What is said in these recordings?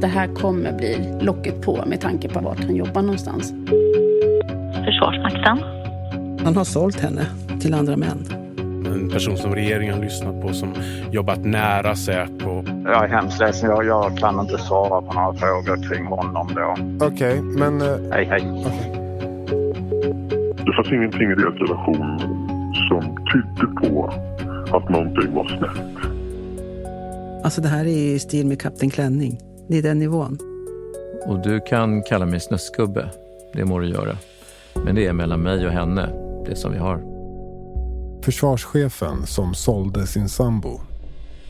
Det här kommer bli locket på med tanke på vart han jobbar någonstans. Försvarsmakten. Han har sålt henne till andra män. En person som regeringen har lyssnat på som jobbat nära Säpo. Jag är hemskt ledsen. Jag, jag kan inte svara på några frågor kring honom då. Okej, okay, men... Uh... Hej, hej. Okay. Det fanns ingenting i deras relation som tydde på att någonting var snett. Alltså det här är i stil med Kapten Klänning. Det är den nivån. Och du kan kalla mig snöskubbe. Det må du göra. Men det är mellan mig och henne, det som vi har. Försvarschefen som sålde sin sambo.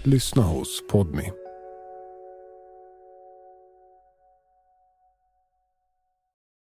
Lyssna hos Podmi.